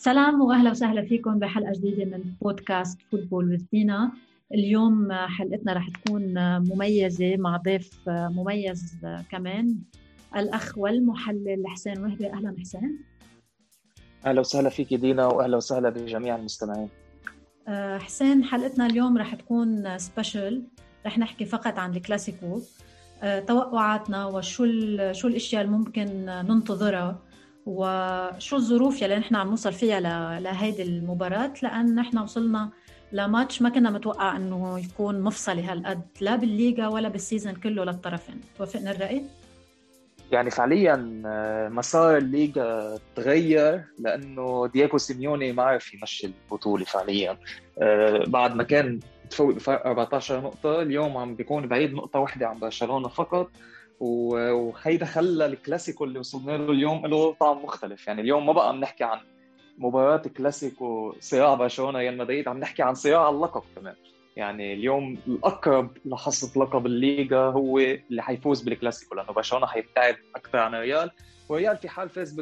سلام وأهلا وسهلا فيكم بحلقة جديدة من بودكاست football with اليوم حلقتنا رح تكون مميزة مع ضيف مميز كمان الأخ والمحلل حسين وهبي. أهلا حسين. أهلا وسهلا فيك دينا وأهلا وسهلا بجميع المستمعين. أه، حسين حلقتنا اليوم رح تكون special رح نحكي فقط عن الكلاسيكو. أه، توقعاتنا وشو شو الأشياء اللي ممكن ننتظرها. وشو الظروف يلي نحن عم نوصل فيها لهيدي المباراة؟ لأن نحن وصلنا لماتش ما كنا متوقع إنه يكون مفصلي هالقد لا بالليغا ولا بال season كله للطرفين. توافقنا الرأي؟ يعني فعليا آه، مسار الليغا تغير لأنه دييغو سيميوني ما عرف يمشي البطولة فعليا. آه، بعد ما كان تفوق بفرق 14 نقطة اليوم عم بيكون بعيد نقطة واحدة عن برشلونة فقط. وهيدا خلى الكلاسيكو اللي وصلنا له اليوم له طعم مختلف. يعني اليوم ما بقى بنحكي عن مباراة كلاسيكو صراع برشلونة ريال مدريد عم نحكي عن صراع اللقب كمان. يعني اليوم الأقرب لحصة لقب الليغا هو اللي حيفوز بالكلاسيكو لأنه برشلونة حيبتعد أكثر عن الريال. وريال في حال فاز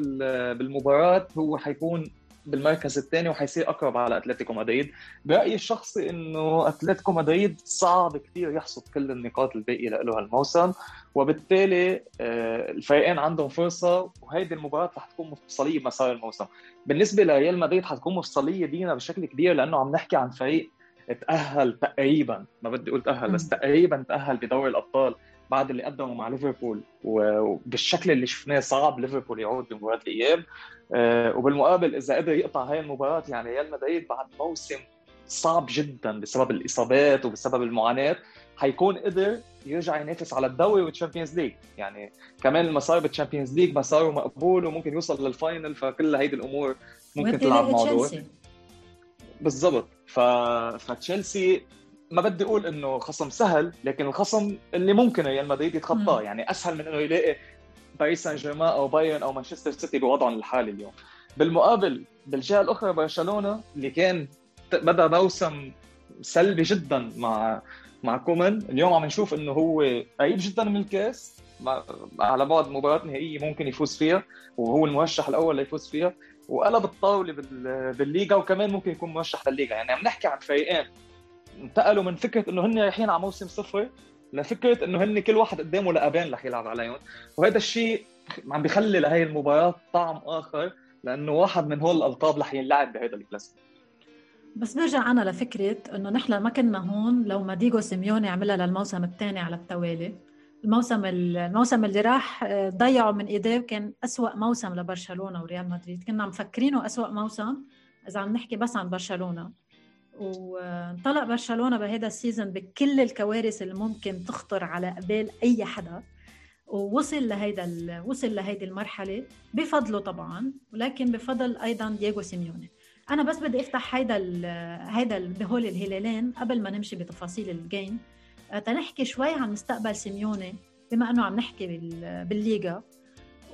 بالمباراة هو حيكون بالمركز الثاني وحيصير أقرب على أتلتيكو مدريد. برايي الشخصي إنه أتلتيكو مدريد صعب كثير يحصد كل النقاط الباقية له هالموسم وبالتالي آه، الفريقين عندهم فرصة وهيدي المباراة رح تكون مفصلية بمسار الموسم. بالنسبة لريال مدريد حتكون مفصلية دينا بشكل كبير لأنه عم نحكي عن فريق تاهل تقريبا. ما بدي أقول تأهل بس تقريبا تأهل بدوري الأبطال. بعد اللي قدمه مع ليفربول وبالشكل اللي شفناه صعب ليفربول يعود بمباراة الإياب. آه، وبالمقابل إذا قدر يقطع هاي المباراة يعني ريال مدريد بعد موسم صعب جدا بسبب الإصابات وبسبب المعاناة حيكون قدر يرجع ينافس على الدوري وال Champions League. يعني كمان المسار بال Champions ليج مساره مقبول وممكن يوصل لل final فكل هيدي الأمور ممكن تلعب مع دور بالضبط. ف... فتشيلسي ما بدي أقول إنه خصم سهل لكن الخصم اللي ممكن ريال مدريد يتخطاه. يعني أسهل من إنه يلاقي باريس سان جيرمان أو بايرن أو مانشستر سيتي بوضعهم الحالي اليوم. بالمقابل بالجهة الأخرى برشلونة اللي كان بدأ موسم سلبي جدا مع مع كومان. اليوم عم نشوف إنه هو قريب جدا من الكاس على بعد مباراة نهائية ممكن يفوز فيها وهو المرشح الأول ليفوز فيها. وقلب الطاولة بالليغا وكمان ممكن يكون مرشح للليغا. يعني عم نحكي عن فريقين انتقلوا من فكرة إنه هن رايحين على موسم صفر لفكرة إنه هن كل واحد قدامه لقبين رح يلعب عليهم وهذا الشيء عم بيخلي لهي المباراة طعم آخر لأنه واحد من هول الألقاب رح ينلعب بهذا الكلاسيكو بس برجع أنا لفكرة إنه نحن ما كنا هون لو ما دييغو سيميوني عملها للموسم الثاني على التوالي. الموسم الموسم اللي راح آه، ضيعوا من إيديه كان أسوأ موسم لبرشلونة وريال مدريد. كنا مفكرينه أسوأ موسم إذا عم نحكي بس عن برشلونة. وانطلق برشلونة بهذا ال season بكل الكوارث اللي ممكن تخطر على بال أي حدا ووصل لهيدا وصل لهيدي المرحلة بفضله طبعا ولكن بفضل أيضا دييغو سيميوني. أنا بس بدي أفتح هيدا هيدا بهول الهلالين قبل ما نمشي بتفاصيل ال game تنحكي شوي عن مستقبل سيميوني بما إنه عم نحكي بالليغا.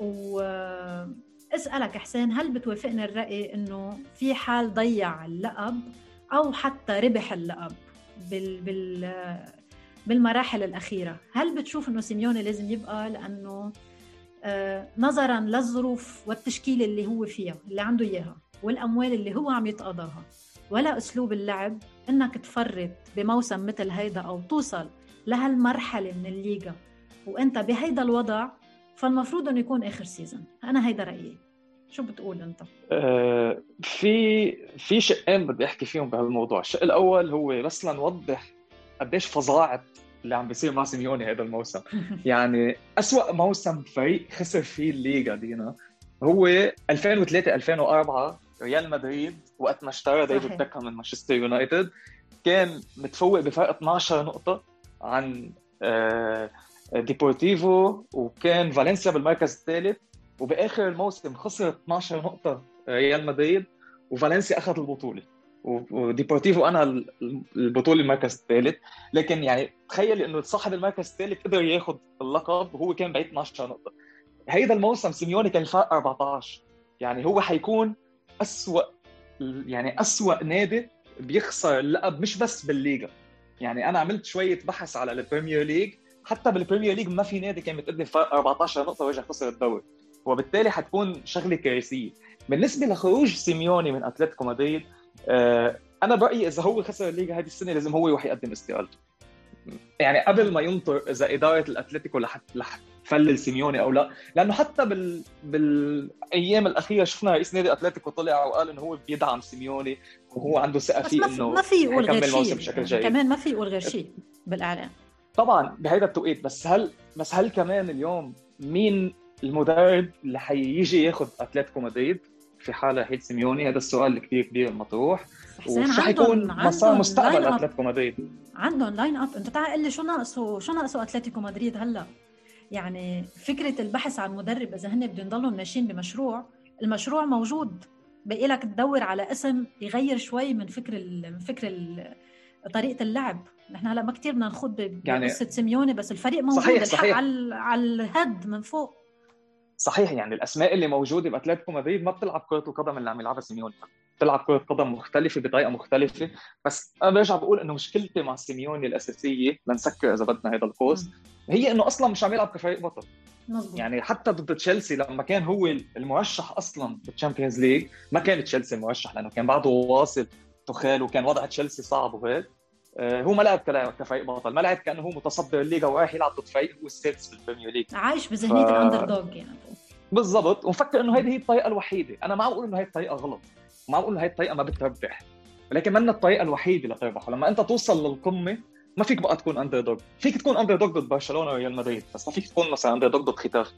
واسالك حسين هل بتوافقني الرأي إنه في حال ضيع اللقب أو حتى ربح اللقب بال بال بالمراحل الأخيرة. هل بتشوف إنه سيميوني لازم يبقى؟ لأنه آه، نظرا للظروف والتشكيله اللي هو فيها اللي عنده إياها والأموال اللي هو عم يتقاضاها. ولا أسلوب اللعب إنك تفرط بموسم مثل هيدا أو توصل لهالمرحلة من الليغا وإنت بهيدا الوضع فالمفروض إنه يكون آخر season أنا هيدا رأيي. شو بتقول أنت؟ آه في في شقين بدي أحكي فيهم بهالموضوع، الشق الأول هو بس لنوضح قديش فظاعة اللي عم بيصير مع سيميوني هذا الموسم، يعني أسوأ موسم فريق خسر فيه الليغا دينا هو 2003 2004 ريال مدريد وقت ما اشترى ديفيد بيكهام من مانشستر يونايتد كان متفوق بفرق 12 نقطة عن آه، ديبورتيفو وكان فالنسيا بالمركز الثالث. وبآخر الموسم خسر 12 نقطة ريال مدريد وفالنسيا اخذ البطولة. وديبورتيفو أنا البطولة المركز الثالث. لكن يعني تخيل إنه صاحب المركز الثالث قدر ياخذ اللقب وهو كان بعيد 12 نقطة. هيدا الموسم سيميوني كان الفرق 14 يعني هو حيكون أسوأ يعني أسوأ نادي بيخسر اللقب مش بس بالليغا. يعني أنا عملت شوية بحث على ال Premier League حتى بال Premier League ما في نادي كان متقدم فرق 14 نقطة ورجع خسر الدوري. وبالتالي حتكون شغلة كارثية. بالنسبة لخروج سيميوني من أتلتيكو مدريد آه أنا برأيي إذا هو خسر الليغا هذه السنة لازم هو يروح يقدم استقالته. يعني قبل ما ينطر إذا إدارة الأتلتيكو رح تفلل سيميوني أو لا. لأنه حتى بال... بالأيام الأخيرة شفنا رئيس نادي أتلتيكو طلع وقال إنه هو بيدعم سيميوني وهو عنده ثقة فيه إنه ما في يقول غير شيء. بشكل جيد. كمان ما في يقول غير شيء بالإعلام. طبعا بهذا التوقيت. بس هل بس هل كمان اليوم مين المدرب اللي حيجي ياخذ أتلتيكو مدريد في حالة هيد سيميوني هذا السؤال اللي كثير كبير مطروح. وش حيكون مسار مستقبل أتلتيكو مدريد؟ عندهم line up أنت تعال قل لي شو ناقصه شو ناقصه أتلتيكو مدريد هلا؟ يعني فكرة البحث عن مدرب إذا هن بدهم يضلوا ماشيين بمشروع المشروع موجود. بقي لك تدور على اسم يغير شوي من فكر من فكر طريقة اللعب. نحن هلا ما كثير بدنا نخوض بقصه يعني سيميوني بس الفريق موجود. صحيح صحيح. على على الهد من فوق. صحيح يعني الأسماء اللي موجودة باتلتيكو مدريد ما بتلعب كرة القدم اللي عم يلعبها سيميوني. بتلعب كرة قدم مختلفة بطريقة مختلفة. بس أنا برجع بقول إنه مشكلتي مع سيميوني الأساسية لنسكر إذا بدنا هذا القوس هي إنه أصلا مش عم يلعب كفريق بطل. مزبوط. يعني حتى ضد تشيلسي لما كان هو المرشح أصلا بال Champions League ما كان تشيلسي المرشح لأنه كان بعده واصل تخيل وكان وضع تشيلسي صعب وهيك. آه، هو ما لعب كفريق بطل. ما لعب كأنه هو متصدر الليغا ورايح يلعب ضد فريق هو السادس في ال Premier League. عايش بذهنية ف... ال underdog يعني. بالضبط. ومفكر إنه هذه هي الطريقة الوحيدة. أنا ما عم بقول إنه هي الطريقة غلط. ما عم بقول إنه هي الطريقة ما بتربح. ولكن ما الطريقة الوحيدة لتربح ولما أنت توصل للقمة ما فيك بقى تكون underdog فيك تكون underdog ضد برشلونة وريال مدريد. بس ما فيك تكون مثلا underdog ضد خيتافي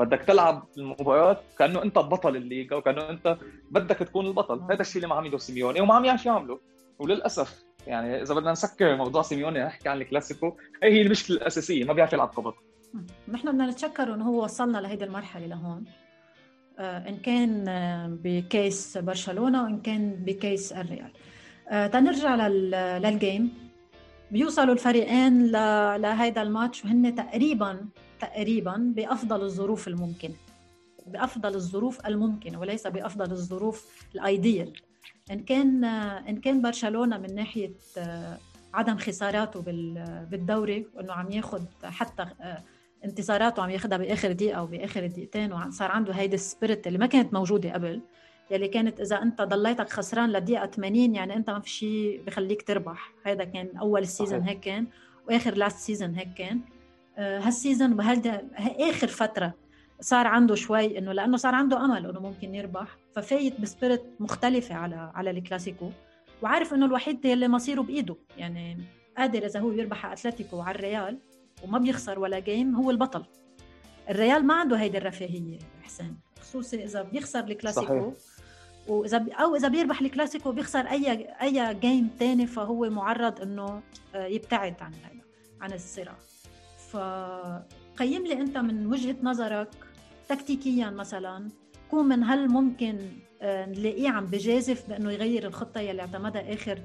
بدك تلعب المباراه كأنه أنت بطل الليغا وكأنه أنت بدك تكون البطل. هذا الشيء اللي ما عمله سيميوني وما عم يعرف يعمله. وللأسف يعني إذا بدنا نسكر موضوع سيميوني نحكي عن الكلاسيكو. هي هي المشكلة الأساسية ما بيعرف يلعب كبطل نحن بدنا نتشكر إنه هو وصلنا لهيدي المرحلة لهون. آه، إن كان آه، ب case برشلونة وإن كان ب case الريال. آه، تنرجع لل game. بيوصلوا الفريقين لهيدا الماتش وهن تقريبا تقريبا بأفضل الظروف الممكنة. بأفضل الظروف الممكنة وليس بأفضل الظروف ال ideal إن كان إن كان برشلونة من ناحية عدم خساراته بالدوري وإنه عم ياخذ حتى انتصاراته عم ياخذها بآخر دقيقة أو بآخر دقيقتين وصار عنده هيدي ال spirit اللي ما كانت موجودة قبل يلي كانت إذا أنت ضليتك خسران لدقيقة 80 يعني أنت ما في شيء بخليك تربح. هذا كان أول ال season هيك كان وآخر last season هيك كان. آه، هال season اخر فترة صار عنده شوي إنه لأنه صار عنده أمل إنه ممكن يربح ففايت ب spirit مختلفة على على الكلاسيكو وعارف إنه الوحيد اللي مصيره بإيده يعني قادر إذا هو يربح على أتلتيكو وعلى الريال. وما بيخسر ولا game هو البطل. الريال ما عنده هيدي الرفاهية حسين خصوصي إذا بيخسر الكلاسيكو صحيح. وإذا أو إذا بيربح الكلاسيكو بيخسر اي أي game ثاني فهو معرض إنه آه، يبتعد عن هذا عن الصراع. فقيم لي أنت من وجهة نظرك تكتيكيا مثلا كون من هل ممكن آه، نلاقيه عم بجازف بإنه يغير الخطة يلي اعتمدها آخر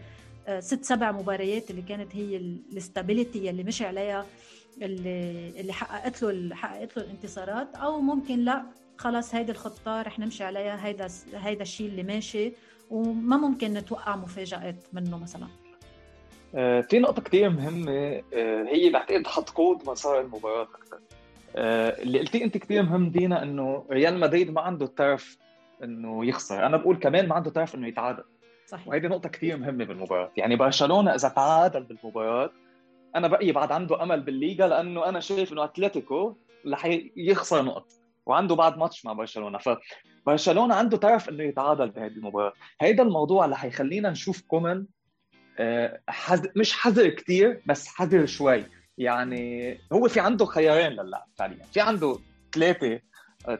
آه، ست سبع مباريات اللي كانت هي الاستابيليتي يلي مشي عليها. اللي اللي حققت له حققت له الانتصارات أو ممكن لا خلص هيدي الخطة رح نمشي عليها هيدا هيدا الشيء اللي ماشي وما ممكن نتوقع مفاجآت منه مثلا آه، في نقطة كثير مهمة آه، هي بعتقد حتقود مسار المباراة أكثر. آه، اللي قلتيه أنت كثير مهم دينا إنه ريال مدريد ما عنده الطرف إنه يخسر، أنا بقول كمان ما عنده طرف إنه يتعادل. صحيح. وهيدي نقطة كثير مهمة بالمباراة، يعني برشلونة إذا تعادل بالمباراة أنا بقي بعد عنده أمل بالليغا لأنه أنا شايف إنه أتلتيكو رح يخسر نقط. وعنده بعد ماتش مع برشلونة. فبرشلونة عنده طرف إنه يتعادل بهذه المباراة. هيدا الموضوع اللي حيخلينا نشوف كومن آه، حذر مش حذر كثير بس حذر شوي. يعني هو في عنده خيارين للعب فعليا. في عنده ثلاثة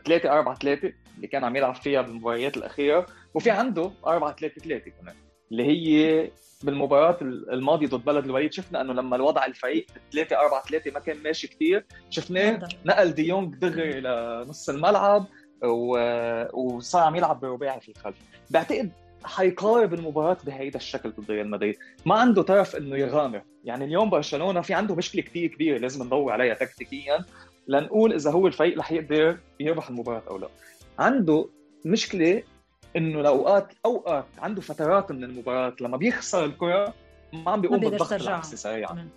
ثلاثة أربعة ثلاثة اللي كان عم يلعب فيها بالمباريات الأخيرة وفي عنده أربعة ثلاثة ثلاثة كمان. اللي هي بالمباراة الماضية ضد بلد الوليد شفنا إنه لما الوضع الفريق 3 4 3 ما كان ماشي كثير شفناه نقل ديونج دغري لنص الملعب وصار عم يلعب برباعي في الخلف. بعتقد حيقارب المباراة بهيدا الشكل ضد ريال مدريد، ما عنده طرف إنه يغامر، يعني اليوم برشلونة في عنده مشكلة كثير كبيرة لازم ندور عليها تكتيكيا. لنقول إذا هو الفريق رح يقدر يربح المباراة أو لا. عنده مشكلة إنه لاوقات أوقات عنده فترات من المباراة لما بيخسر الكرة ما عم بيقوم بالضغط العكسي سريعا.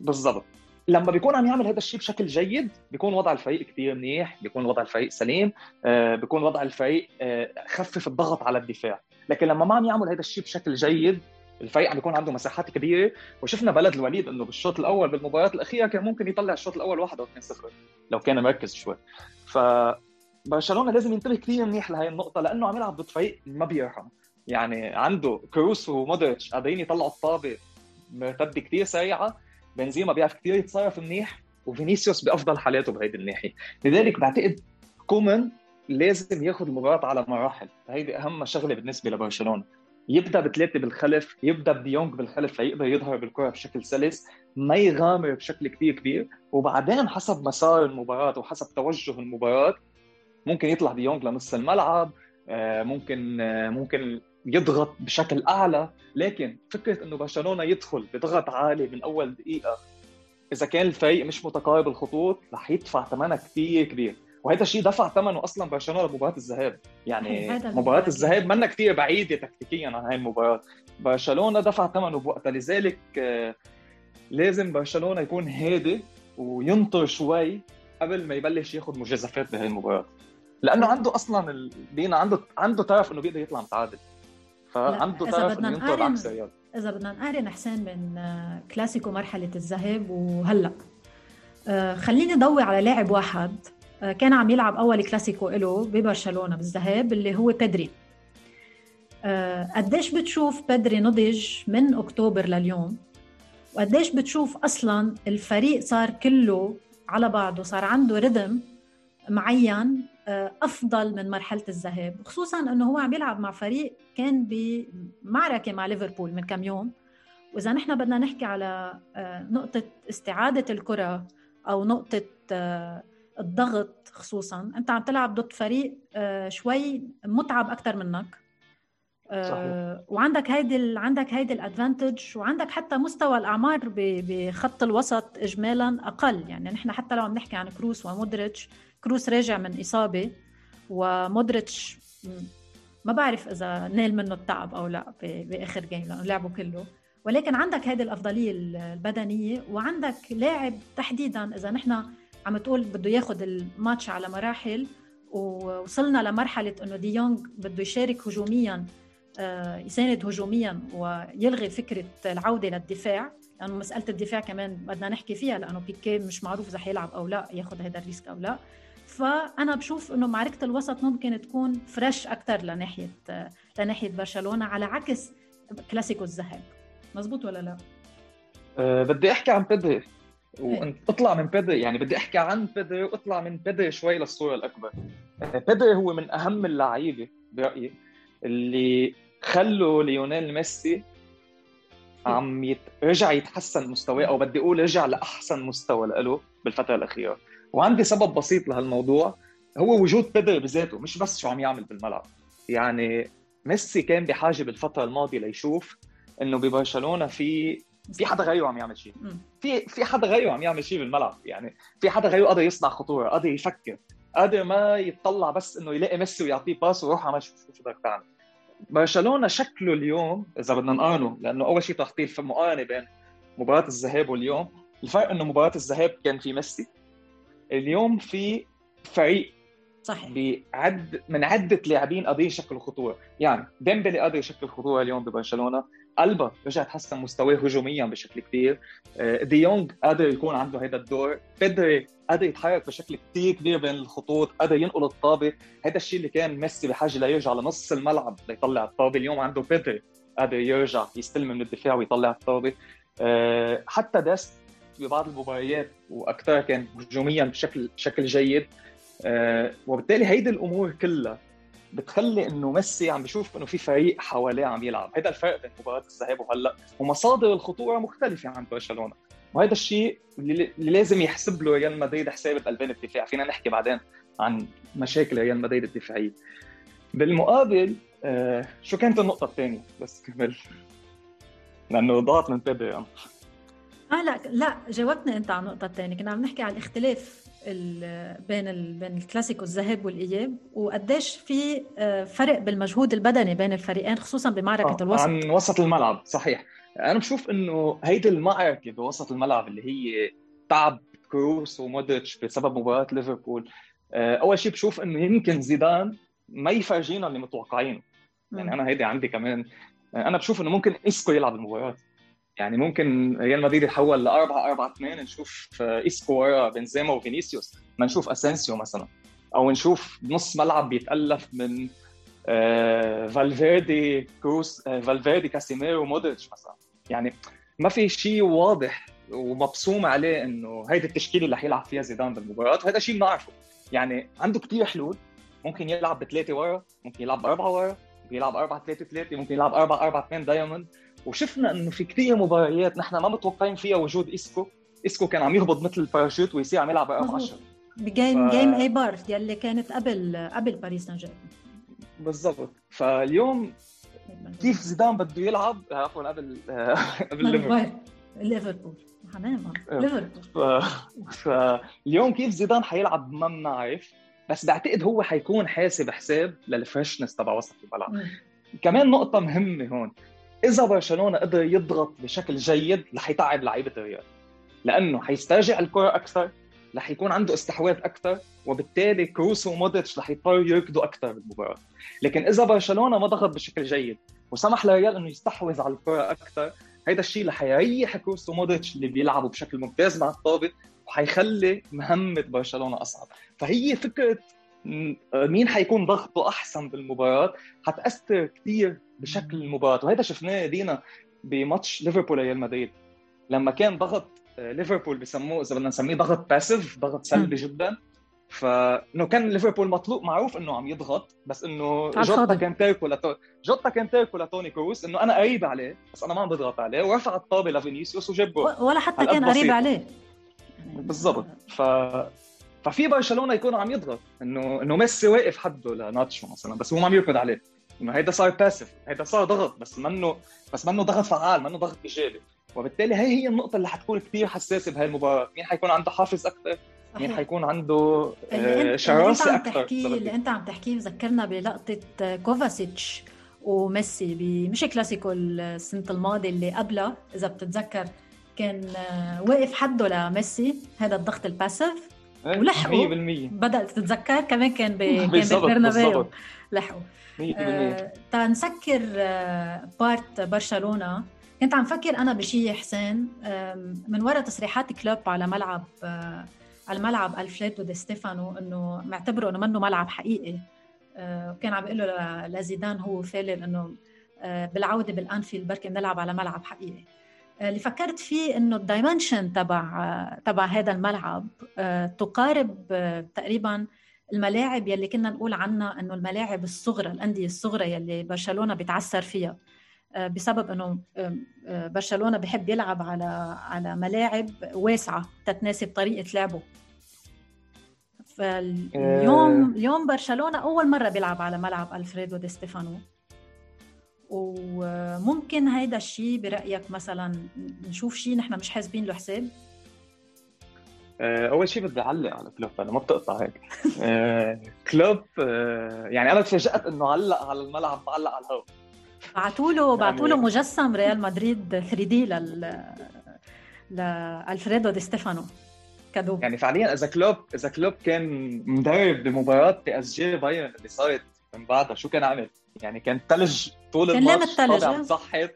بالضبط. لما بيكون عم يعمل هذا الشيء بشكل جيد بيكون وضع الفريق كثير منيح بيكون وضع الفريق سليم آه، بيكون وضع الفريق آه، خفف الضغط على الدفاع. لكن لما ما عم يعمل هذا الشيء بشكل جيد الفريق عم بيكون عنده مساحات كبيرة. وشفنا بلد الوليد إنه بالشوط الأول بالمباريات الأخيرة كان ممكن يطلع الشوط الأول 1 أو 2-0 لو كان مركز شوي. ف برشلونة لازم ينتبه كثير منيح لهي النقطة لأنه عم يلعب ضد فريق ما بيرحم. يعني عنده كروس ومودريتش قادرين يطلعوا الطابة مرتدة كثير سريعة بنزيما بيعرف كثير يتصرف منيح وفينيسيوس بأفضل حالاته بهيدي الناحية. لذلك بعتقد كومان لازم ياخذ المباراة على مراحل. هيدي أهم شغلة بالنسبة لبرشلونة. يبدأ بثلاثة بالخلف يبدأ بدي يونج بالخلف ليقدر يظهر بالكرة بشكل سلس ما يغامر بشكل كثير كبير وبعدين حسب مسار المباراة وحسب توجه المباراة ممكن يطلع ديونج لنص الملعب آه، ممكن آه، ممكن يضغط بشكل أعلى. لكن فكرة إنه برشلونة يدخل بضغط عالي من أول دقيقة إذا كان الفريق مش متقارب الخطوط رح يدفع ثمنها كثير كبير. وهذا الشيء دفع ثمنه أصلا برشلونة بمباراه الذهاب. يعني مباراة الذهاب منا كثير بعيدة تكتيكيا عن هاي المباراة. برشلونة دفع ثمنه بوقتها. لذلك آه، لازم برشلونة يكون هادي وينطر شوي قبل ما يبلش ياخذ مجازفات بهي المباراة. لأنه عنده أصلا دينا عنده عنده طرف إنه بيقدر يطلع متعادل. فعنده طرف إنه ينطر عكس الرياض إذا بدنا نقارن حسين من كلاسيكو مرحلة الذهاب وهلأ. آه، خليني ضوي على لاعب واحد آه، كان عم يلعب أول كلاسيكو له ببرشلونة بالذهاب اللي هو بيدري. آه، قديش بتشوف بيدري نضج من أكتوبر لليوم؟ وقديش بتشوف أصلا الفريق صار كله على بعضه صار عنده رذم معين آه، أفضل من مرحلة الذهاب خصوصا إنه هو عم يلعب مع فريق كان بمعركة مع ليفربول من كم يوم. وإذا نحن بدنا نحكي على آه، نقطة استعادة الكرة أو نقطة آه، الضغط خصوصا أنت عم تلعب ضد فريق شوي متعب أكثر منك. صحيح. وعندك هيدي عندك هيدي ال advantage وعندك حتى مستوى الأعمار بخط الوسط اجمالا أقل. يعني نحن حتى لو عم نحكي عن كروس ومودريتش كروس راجع من إصابة ومودريتش ما بعرف إذا نال منه التعب أو لا بآخر game لأنه لعبه كله. ولكن عندك هذه الأفضلية البدنية وعندك لاعب تحديدا إذا نحن عم تقول بده ياخذ الماتش على مراحل ووصلنا لمرحلة إنه دي بده يشارك هجوميا آه، يساند هجوميا ويلغي فكرة العودة للدفاع. لأنه مسألة الدفاع كمان بدنا نحكي فيها لأنه بيكي مش معروف إذا حيلعب أو لا ياخذ هذا ال risk أو لا. فأنا بشوف إنه معركة الوسط ممكن تكون fresh أكثر لناحية لناحية برشلونة على عكس كلاسيكو الذهاب. مزبوط ولا لا؟ أه بدي أحكي عن بيدري وانت اطلع من بيدري يعني بدي أحكي عن بيدري واطلع من بيدري شوي للصورة الأكبر. أه، بيدري هو من أهم اللعيبة برأيي اللي خلوا ليونيل ميسي عم يت... رجع يتحسن مستواه أو بدي أقول رجع لأحسن مستوى له بالفترة الأخيرة. وعندي سبب بسيط لهالموضوع هو وجود بيدري بذاته مش بس شو عم يعمل بالملعب. يعني ميسي كان بحاجة بالفترة الماضية ليشوف إنه ببرشلونة في في حدا غيره عم يعمل شيء. في في حدا غيره عم يعمل شيء بالملعب. يعني في حدا غيره قادر يصنع خطورة قادر يفكر قادر ما يتطلع بس إنه يلاقي ميسي ويعطيه pass ويروح على شو شو بدك تعمل. برشلونة شكله اليوم إذا بدنا نقارنه لأنه أول شيء تحطيه في مقارنة بين مباراة الذهاب واليوم الفرق إنه مباراة الذهاب كان في ميسي اليوم في فريق صحيح. بعد من عدة لاعبين قادرين يشكلوا خطوره، يعني ديمبلي قادر يشكل خطوره اليوم ببرشلونة، ألبا رجع تحسن مستواه هجوميا بشكل كبير، آه، ديونج دي قادر يكون عنده هذا الدور، بيدري قادر يتحرك بشكل كثير كبير بين الخطوط، قادر ينقل الطابة، هذا الشيء اللي كان ميسي بحاجة ليرجع لنص الملعب ليطلع الطابة، اليوم عنده بيدري قادر يرجع يستلم من الدفاع ويطلع الطابة، آه، حتى داست ببعض المباريات واكثرها كان هجوميا بشكل بشكل جيد. آه وبالتالي هيدي الأمور كلها بتخلي إنه ميسي عم بيشوف إنه في فريق حواليه عم يلعب. هذا الفرق بين مباراة الذهاب وهلأ. ومصادر الخطورة مختلفة عن برشلونة. وهذا الشيء اللي لازم يحسب له ريال مدريد حساب قلبين الدفاع فينا نحكي بعدين عن مشاكل ريال مدريد الدفاعية. بالمقابل آه شو كانت النقطة الثانية؟ بس كمل. لأنه ضاعت من تبعي آه لا لا جاوبتني أنت على النقطة الثانية كنا عم نحكي على الاختلاف بين ال بين الكلاسيكو الذهاب والإياب وقديش في آه، فرق بالمجهود البدني بين الفريقين خصوصا بمعركة آه الوسط. عن وسط الملعب صحيح. أنا بشوف إنه هيدي المعركة بوسط الملعب اللي هي تعب كروس ومودريتش بسبب مباراة ليفربول آه، أول شيء بشوف إنه يمكن زيدان ما يفرجينا اللي متوقعينه. يعني أنا هيدي عندي كمان أنا بشوف إنه ممكن اسكو يلعب المباراة. يعني ممكن ريال مدريد يتحول ل 4 4 2 نشوف اسكو ورا بنزيما وفينيسيوس. ما نشوف اسينسيو مثلا. أو نشوف نص ملعب بيتألف من آه فالفيردي كروس آه فالفيردي كاسيميرو ومودريتش مثلا. يعني ما في شيء واضح ومبصوم عليه إنه هيدي التشكيلة اللي حيلعب فيها زيدان بالمباراة. وهذا شيء بنعرفه. يعني عنده كثير حلول. ممكن يلعب بثلاثة ورا ممكن يلعب بأربعة ورا ممكن يلعب 4 3 3 ممكن يلعب 4 4 2 diamond. وشفنا إنه في كثير مباريات نحن ما متوقعين فيها وجود إسكو. إسكو كان عم يهبط مثل الباراشوت ويصير عم يلعب ب 10 ب game ف... game إيبار يلي كانت قبل قبل باريس سان جيرمان بالضبط. فاليوم كيف زيدان بده يلعب؟ عفوا قبل قبل ليفربول ليفربول حمام آه. ليفربول فاليوم كيف زيدان حيلعب ما بنعرف. بس بعتقد هو حيكون حاسب حساب لل freshness تبع وسط الملعب. كمان نقطة مهمة هون. إذا برشلونة قدر يضغط بشكل جيد رح يتعب لعيبة الريال. لأنه حيسترجع الكرة أكثر رح يكون عنده استحواذ أكثر وبالتالي كروس ومودريتش رح يضطروا يركضوا أكثر بالمباراة. لكن إذا برشلونة ما ضغط بشكل جيد وسمح للريال إنه يستحوذ على الكرة أكثر هيدا الشيء رح يريح كروس ومودريتش اللي بيلعبوا بشكل ممتاز مع الطابة وحيخلي مهمة برشلونة أصعب. فهي فكرة مين حيكون ضغطه أحسن بالمباراة؟ حتأثر كثير بشكل المباراه وهذا شفناه دينا بماتش ليفربول ريال مدريد. لما كان ضغط آه، ليفربول بسموه إذا بدنا نسميه ضغط passive ضغط سلبي جدا. فانه كان ليفربول مطلوب معروف إنه عم يضغط بس إنه جوتا كان تاركه لتو... جوتا كان تاركه لتوني كروس إنه أنا قريب عليه بس أنا ما عم بضغط عليه. ورفع الطابة لفينيسيوس وجاب جول ولا حتى كان قريب عليه. بالضبط. ف ففي برشلونة يكون عم يضغط انه إنه ميسي واقف حده لناتشو مثلا بس هو ما عم يركض عليه. إنه هيدا صار passive هيدا صار ضغط بس منه بس منه ضغط فعال منه ضغط إيجابي. وبالتالي هي هي النقطة اللي حتكون كثير حساسة بهاي المباراة. مين حيكون عنده حافز أكثر مين حيكون عنده آه، شراسة أكثر اللي أنت عم تحكيه ذكرنا بلقطة كوفاسيتش وميسي بماتش كلاسيكو السنة الماضية اللي قبلها إذا بتتذكر كان آه، واقف حده لميسي هذا الضغط ال passive إيه، ولحقوا. 100% بدأت تتذكر؟ كمان كان ب... كان ببرنابيو لحقوا. 100% آه تنسكر آه part برشلونة. كنت عم فكر أنا بشيء حسين من وراء تصريحات كلوب على ملعب آه على الملعب الفريدو دي ستيفانو إنه معتبره إنه منه ملعب حقيقي. آه كان عم بيقول له لزيدان هو فالل إنه بالعودة بالأنفيلد بركي بنلعب على ملعب حقيقي. اللي فكرت فيه إنه ال dimension تبع آه، تبع هذا الملعب آه، تقارب تقريبا الملاعب يلي كنا نقول عنها إنه الملاعب الصغرى الأندية الصغرى يلي برشلونة بيتعثر فيها بسبب إنه برشلونة بحب يلعب على على ملاعب واسعة تتناسب طريقة لعبه. فاليوم اليوم برشلونة أول مرة بيلعب على ملعب ألفريدو دي ستيفانو. وممكن هيدا الشيء برأيك مثلا نشوف شيء نحن مش حاسبين له حساب؟ آه، أول شيء بدي أعلق على كلوب أنا ما بتقطع هيك. آه، كلوب آه، يعني أنا تفاجات إنه علق على الملعب ما علق على الهواء بعثوا له بعثوا له مجسم ريال مدريد 3D لل لالفريدو دي ستيفانو cadeau يعني فعليا إذا كلوب إذا كلوب كان مدرب بمباراه بي إس جي بايرن اللي صارت من بعدها شو كان عمل؟ يعني كان ثلج طول كان الماتش الثلج عم تصحت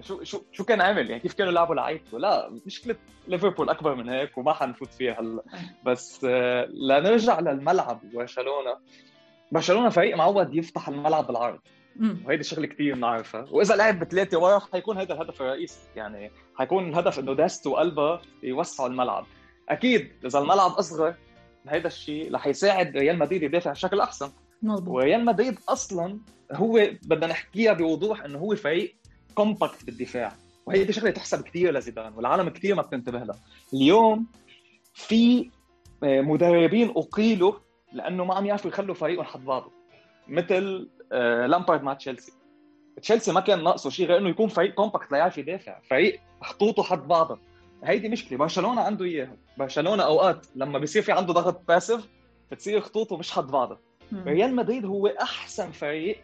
شو شو شو كان عمل؟ يعني كيف كانوا يلعبوا لعيبته؟ لا مشكلة ليفربول أكبر من هيك وما حنفوت فيها هلا. بس آه، لنرجع للملعب برشلونة. برشلونة فريق معود يفتح الملعب بالعرض. وهيدي شغلة كثير بنعرفها. وإذا لعب بثلاثة ورا حيكون هذا الهدف الرئيسي. يعني حيكون الهدف إنه داست وقلبه يوسعوا الملعب. أكيد إذا الملعب أصغر هذا الشيء رح يساعد ريال مدريد يدافع بشكل أحسن. مظبوط. وريال مدريد أصلا هو بدنا نحكيها بوضوح إنه هو فريق compact بالدفاع وهي شغلة تحسب كثير لزيدان والعالم كثير ما بتنتبه لها. اليوم في آه، مدربين أقيلوا لأنه ما عم يعرفوا يخلوا فريقهم حد بعضه مثل آه، لامبارد مع تشيلسي. تشيلسي ما كان ناقصه شيء غير إنه يكون فريق compact ليعرف يدافع فريق خطوطه حد بعضها هيدي مشكلة برشلونة عنده إياها. برشلونة أوقات لما بيصير في عنده ضغط passive بتصير خطوطه مش حد بعضها ريال مدريد هو أحسن فريق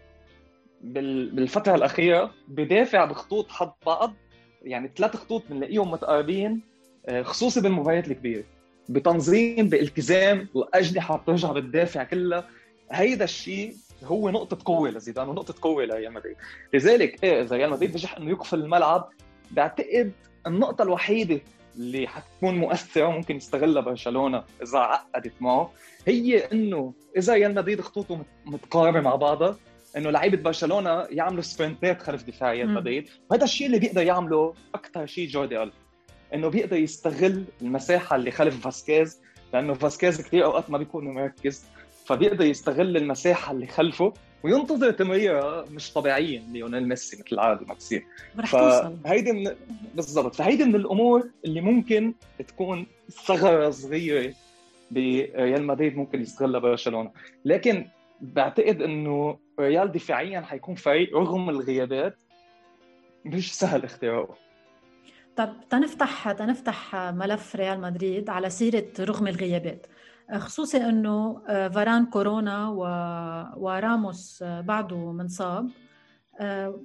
بالفترة الأخيرة بدافع بخطوط حد بعض يعني ثلاث خطوط بنلاقيهم متقاربين آه، خصوصي بالمباريات الكبيرة. بتنظيم بالتزام الاجنحه بترجع بتدافع كلها. هيدا الشيء هو نقطة قوة لزيدان ونقطة قوة لريال مدريد، لذلك إيه إذا ريال مدريد نجح إنه يقفل الملعب بعتقد النقطة الوحيدة اللي حتكون مؤثرة وممكن يستغلها برشلونة إذا عقدت معه هي إنه إذا ريال مدريد خطوطه متقاربة مع بعضها إنه لعيبة برشلونة يعملوا سبرنتات خلف دفاع ريال مدريد. وهذا الشيء اللي بيقدر يعمله أكثر شيء جوردي ألب إنه بيقدر يستغل المساحة اللي خلف فاسكيز لأنه فاسكيز كثير أوقات ما بيكون مركز. فبيقدر يستغل المساحة اللي خلفه وينتظر تمريرة مش طبيعية ليونيل ميسي مثل العادة ما تصير. فهيدي من بالضبط. فهيدي من الأمور اللي ممكن تكون ثغرة صغيرة بريال مدريد ممكن يستغلها برشلونة. لكن بعتقد إنه ريال دفاعيا حيكون فريق رغم الغيابات مش سهل اختراقه طب تنفتح تنفتح ملف ريال مدريد على سيرة رغم الغيابات. خصوصي إنه آه، فاران كورونا و... وراموس آه، بعده منصاب آه،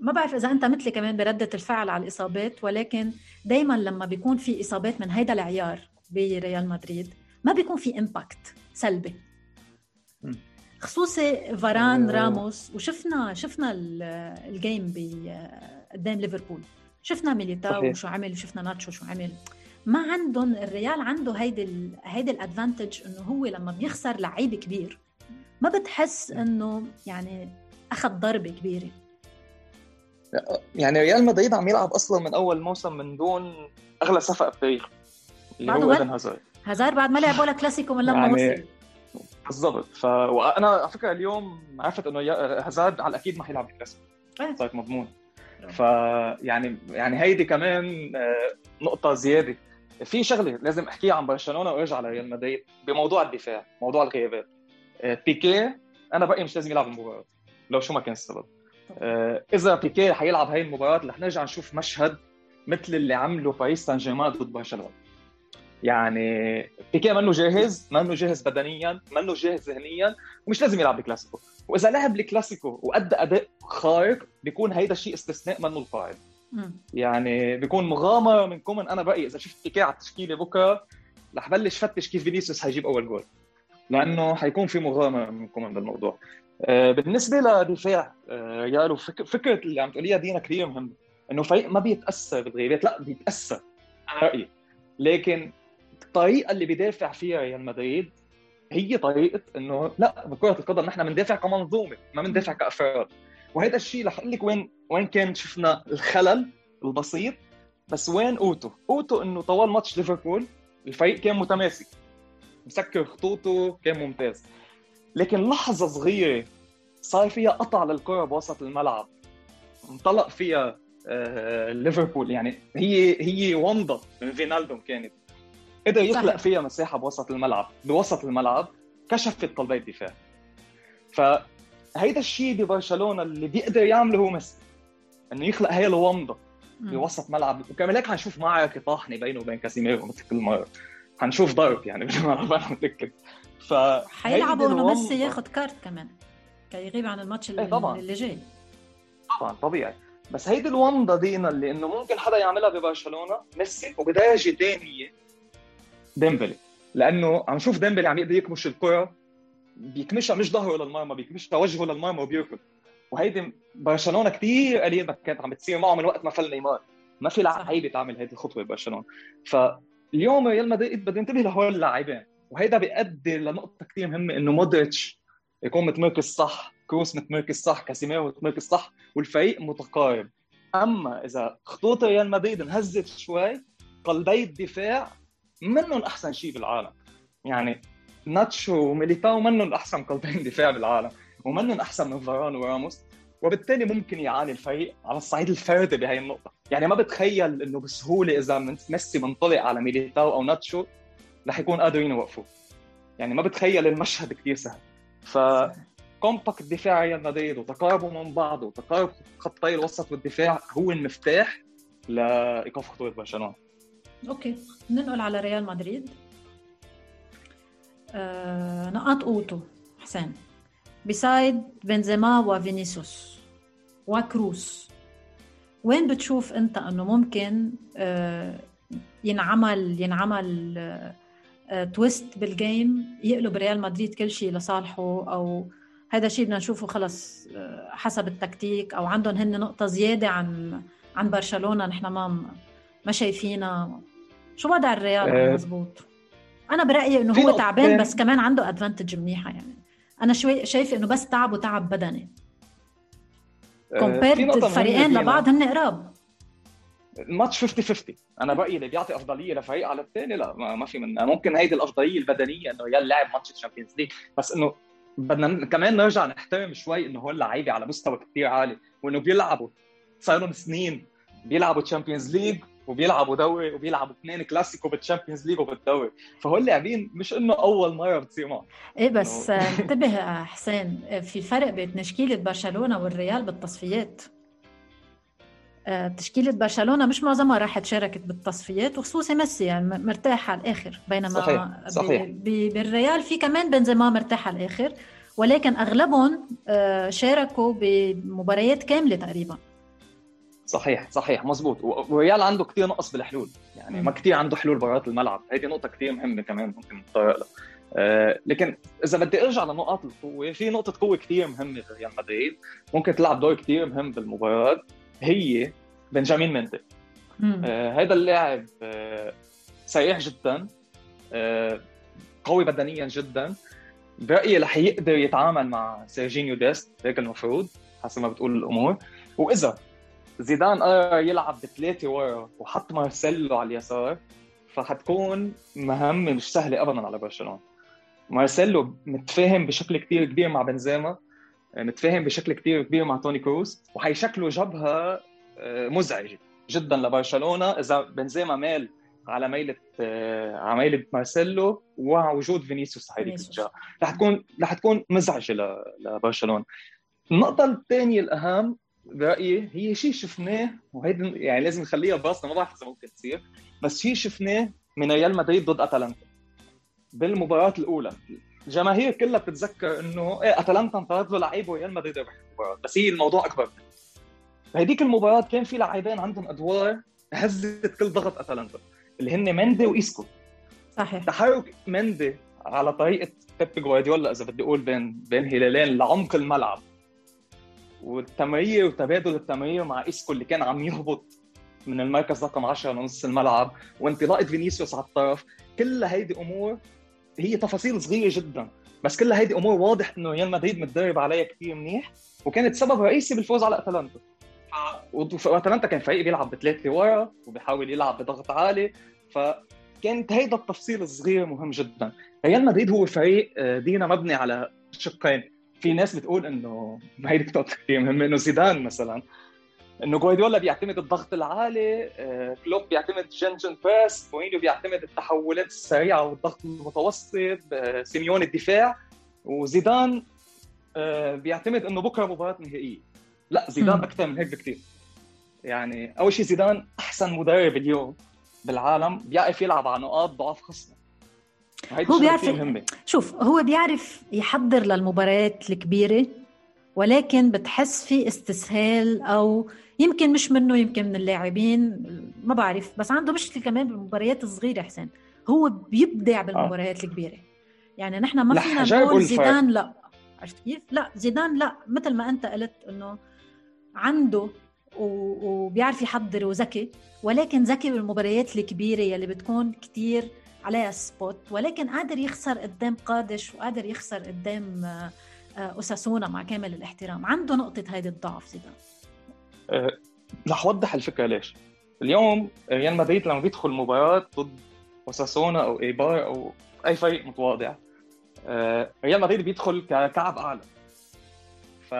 ما بعرف إذا أنت مثلي كمان بردة الفعل على الإصابات ولكن دائما لما بيكون في إصابات من هيدا العيار بريال مدريد ما بيكون في impact سلبي. خصوصي فاران راموس وشفنا شفنا ال game قدام ليفربول. شفنا ميليتاو وشو عمل وشفنا ناتشو شو عمل. ما عندهم الريال عنده هيدي هيدي ال advantage إنه هو لما بيخسر لعيب كبير ما بتحس إنه يعني أخذ ضربة كبيرة. يعني ريال مدريد عم يلعب أصلا من أول موسم من دون أغلى صفقة بتاريخ اللي هو إيدن هازارد. هازارد بعد ما لعب ولا كلاسيكو من لما يعني وصل. بالضبط. ف وأنا على فكرة اليوم عرفت إنه هازارد على الأكيد ما حيلعب الكلاسيكو. إيه. صارت مضمون. ف يعني يعني هيدي كمان آه، نقطة زيادة. في شغلة لازم أحكيها عن برشلونة وأرجع لريال مدريد بموضوع الدفاع موضوع الغيابات. آه، بيكي أنا برايي مش لازم يلعب المباراة لو شو ما كان السبب. آه، إذا بيكي حيلعب هاي المباراة رح نرجع نشوف مشهد مثل اللي عمله باريس سان جيرمان ضد برشلونة. يعني بيكي منه جاهز منه جاهز بدنيا منه جاهز ذهنيا ومش لازم يلعب الكلاسيكو. وإذا لعب الكلاسيكو وأدى أداء خارق بيكون هيدا الشيء استثناء منه القاعده يعني بيكون مغامرة من كومن. أنا برايي إذا شفت بيكي على التشكيلة بكرة رح بلش فتش كيف فينيسيوس حيجيب أول جول لأنه حيكون في مغامرة من كومن بالموضوع. آه، بالنسبة لدفاع آه، ريال فكرة اللي عم تقوليها دينا كثير مهمه إنه فريق ما بيتأثر بالغيابات لا بيتأثر أنا رأيي. لكن الطريقة اللي بيدافع فيها ريال مدريد هي طريقة إنه لا بكرة القدم نحن بندافع كمنظومة ما بندافع كأفراد. وهذا الشيء رح أقول لك وين وين كان شفنا الخلل البسيط بس وين أوتو؟ أوتو إنه طوال ماتش ليفربول الفريق كان متماسك مسكر خطوطه كان ممتاز. لكن لحظة صغيرة صار فيها قطع للكرة بوسط الملعب. انطلق فيها آه ليفربول. يعني هي هي ومضه من فينالدوم كانت. قدر يخلق فيها مساحة بوسط الملعب بوسط الملعب كشفت قلبي الدفاع فهيدا الشيء ببرشلونة اللي بيقدر يعمله هو ميسي. إنه يخلق هي الومضة بوسط ملعب. وكمان هيك حنشوف معركه طاحنة بينه وبين كازيميرو مثل كل مرة. حنشوف ضرب يعني بالملعب أنا متأكد. ف حيلعبوا إنه ميسي ياخذ كارت كمان. كي يغيب عن الماتش اللي, طبعا. اللي جاي. طبعا طبيعي. بس هيدي الومضة دينا اللي إنه ممكن حدا يعملها ببرشلونة ميسي وبدرجه ثانية ديمبلي. لأنه عم نشوف ديمبلي عم يقدر يكمش الكرة بيكمشها مش ظهره للمرمى بيكمشها وجهه للمرمى وبيركض. وهيدي برشلونة كثير قليل ما كانت عم بتصير معه من وقت ما فل نيمار. ما في لعيبة تعمل هيدي الخطوة ببرشلونه فاليوم ريال مدريد بده ينتبه لهول اللاعبين وهيدا بيؤدي لنقطة كثير مهمة إنه مودريتش يكون متمركز صح كروس متمركز صح كاسيميرو متمركز صح والفريق متقارب. أما إذا خطوط ريال مدريد انهزت شوي قلبي الدفاع منهم أحسن شيء بالعالم. يعني ناتشو وميليتاو منهم أحسن قلبين دفاع بالعالم. ومنهم أحسن من فاران وراموس وبالتالي ممكن يعاني الفريق على الصعيد الفردي بهي النقطة. يعني ما بتخيل إنه بسهولة إذا ميسي منطلق على ميليتاو أو ناتشو رح يكون قادرين يوقفوه. يعني ما بتخيل المشهد كثير سهل. ف compact دفاع ريال مدريد وتقاربه من بعض وتقارب خطي الوسط والدفاع هو المفتاح لايقاف خطورة برشلونة. okay. ننقل على ريال مدريد. آه، نقاط أوتو. حسين. beside بنزيما وفينيسيوس وكروس وين بتشوف أنت أنه ممكن آه، ينعمل ينعمل twist بال game يقلب ريال مدريد كل شيء لصالحه أو هذا الشيء بدنا نشوفه خلص حسب التكتيك أو عندهم هن نقطة زيادة عن عن برشلونة نحن ما ما شايفينها. شو وضع الريال؟ مزبوط. أنا برأيي إنه هو تعبان بس كمان عنده advantage منيحة يعني. أنا شوي شايفة إنه بس تعب وتعب بدني. compared آه، الفريقين لبعض هن قراب. الماتش 50 50 أنا برايي اللي بيعطي أفضلية لفريق على الثاني لا ما, في من ممكن هيدي الأفضلية البدنية إنه ريال لاعب match ال Champions League. بس إنه بدنا كمان نرجع نحترم شوي إنه هول اللعيبه على مستوى كثير عالي. وإنه بيلعبوا صار لهم سنين بيلعبوا Champions League وبيلعبوا دوري وبيلعبوا اثنين كلاسيكو بال Champions League وبالدوري فهول اللاعبين مش إنه أول مرة بتصير معهم إيه بس انتبه حسين في فرق بين تشكيلة برشلونة والريال بالتصفيات آه، تشكيلة برشلونة مش معظمها راحت شاركت بالتصفيات وخصوصي ميسي يعني مرتاح على الآخر بينما صحيح. صحيح. بالريال في كمان بنزيما مرتاح على الآخر ولكن أغلبهم آه، شاركوا بمباريات كاملة تقريبا صحيح صحيح مزبوط وريال عنده كثير نقص بالحلول. يعني. ما كثير عنده حلول برات الملعب. هيدي نقطة كثير مهمة كمان ممكن نتطرق لها. آه لكن إذا بدي أرجع لنقاط القوة في نقطة قوة كثير مهمة بريال مدريد. ممكن تلعب دور كثير مهم بالمباراة. هي بنجامين مندي آه هذا اللاعب آه سريع جدا. آه قوي بدنيا جدا. برايي رح يقدر يتعامل مع سيرجينيو ديست هيك المفروض حسب ما بتقول الأمور. وإذا زيدان قرر يلعب بثلاثة ورا وحط مارسيلو على اليسار فحتكون مهمة مش سهلة ابدا على برشلونة. مارسيلو متفاهم بشكل كتير كبير مع بنزيما متفاهم بشكل كتير كبير مع توني كروز وحيشكلوا جبهة آه، مزعجة جدا لبرشلونة. إذا بنزيما مال على ميلة آه، على ميلة مارسيلو ومع وجود فينيسيوس هيديك رح تكون رح تكون مزعجة لبرشلونة. النقطة الثانية الأهم برأيي هي شيء شفناه وهيدي يعني لازم نخليها براسنا ما بعرف إذا ممكن تصير بس شيء شفناه من ريال مدريد ضد أتلانتا بالمباراة الأولى. الجماهير كلها بتتذكر إنه إيه أتلانتا انطرد له لعيب وريال مدريد ربح المباراه بس هي الموضوع أكبر. بهديك المباراة كان في لاعبين عندهم أدوار هزت كل ضغط أتلانتا اللي هن مندي وإيسكو. صحيح. تحرك مندي على طريقة بيب جوارديولا إذا بدي أقول بين بين هلالين لعمق الملعب. والتمرير وتبادل التمرير مع إيسكو اللي كان عم يهبط من المركز رقم 10 لنص الملعب وانطلاقة فينيسيوس على الطرف. كل هيدي أمور هي تفاصيل صغيرة جدا بس كل هيدي أمور واضح إنه ريال مدريد متدرب عليها كثير منيح وكانت سبب رئيسي بالفوز على أتلانتا. وأتلانتا كان فريق بيلعب بثلاثة ورا وبيحاول يلعب بضغط عالي فكانت هيدا التفصيل الصغير مهم جدا. ريال مدريد هو فريق آه، دايما مبني على شقين. في ناس بتقول إنه هيدي نقطه كثير مهمه إنه زيدان مثلا. إنه جوارديولا بيعتمد الضغط العالي آه، كلوب بيعتمد gegenpress مورينيو بيعتمد التحولات السريعة والضغط المتوسط آه، سيميون الدفاع وزيدان بيعتمد إنه بكرة مباراة نهائية. لا زيدان أكثر من هيك بكثير يعني أول شيء زيدان أحسن مدرب اليوم بالعالم بيعرف يلعب على نقاط ضعف خصمه. هو بيعرف مهمة. شوف هو بيعرف يحضر للمباريات الكبيرة ولكن بتحس في استسهال أو يمكن مش منه يمكن من اللاعبين ما بعرف. بس عنده مشكلة كمان بالمباريات الصغيرة حسين. هو بيبدع بالمباريات آه. الكبيرة. يعني نحن ما فينا نقول زيدان لا. عرفت كيف؟ لا زيدان لا. مثل ما أنت قلت إنه عنده وبيعرف يحضر وذكي. ولكن ذكي بالمباريات الكبيرة يلي بتكون كتير عليها سبوت ولكن قادر يخسر قدام قادش وقادر يخسر قدام آه، أساسونا مع كامل الاحترام. عنده نقطة هيدي الضعف زيدان. أه رح وضح الفكرة ليش. اليوم ريال مدريد لما بيدخل مباراة ضد أساسونا أو إيبار أو أي فريق متواضع أه ريال مدريد بيدخل ككعب أعلى. ف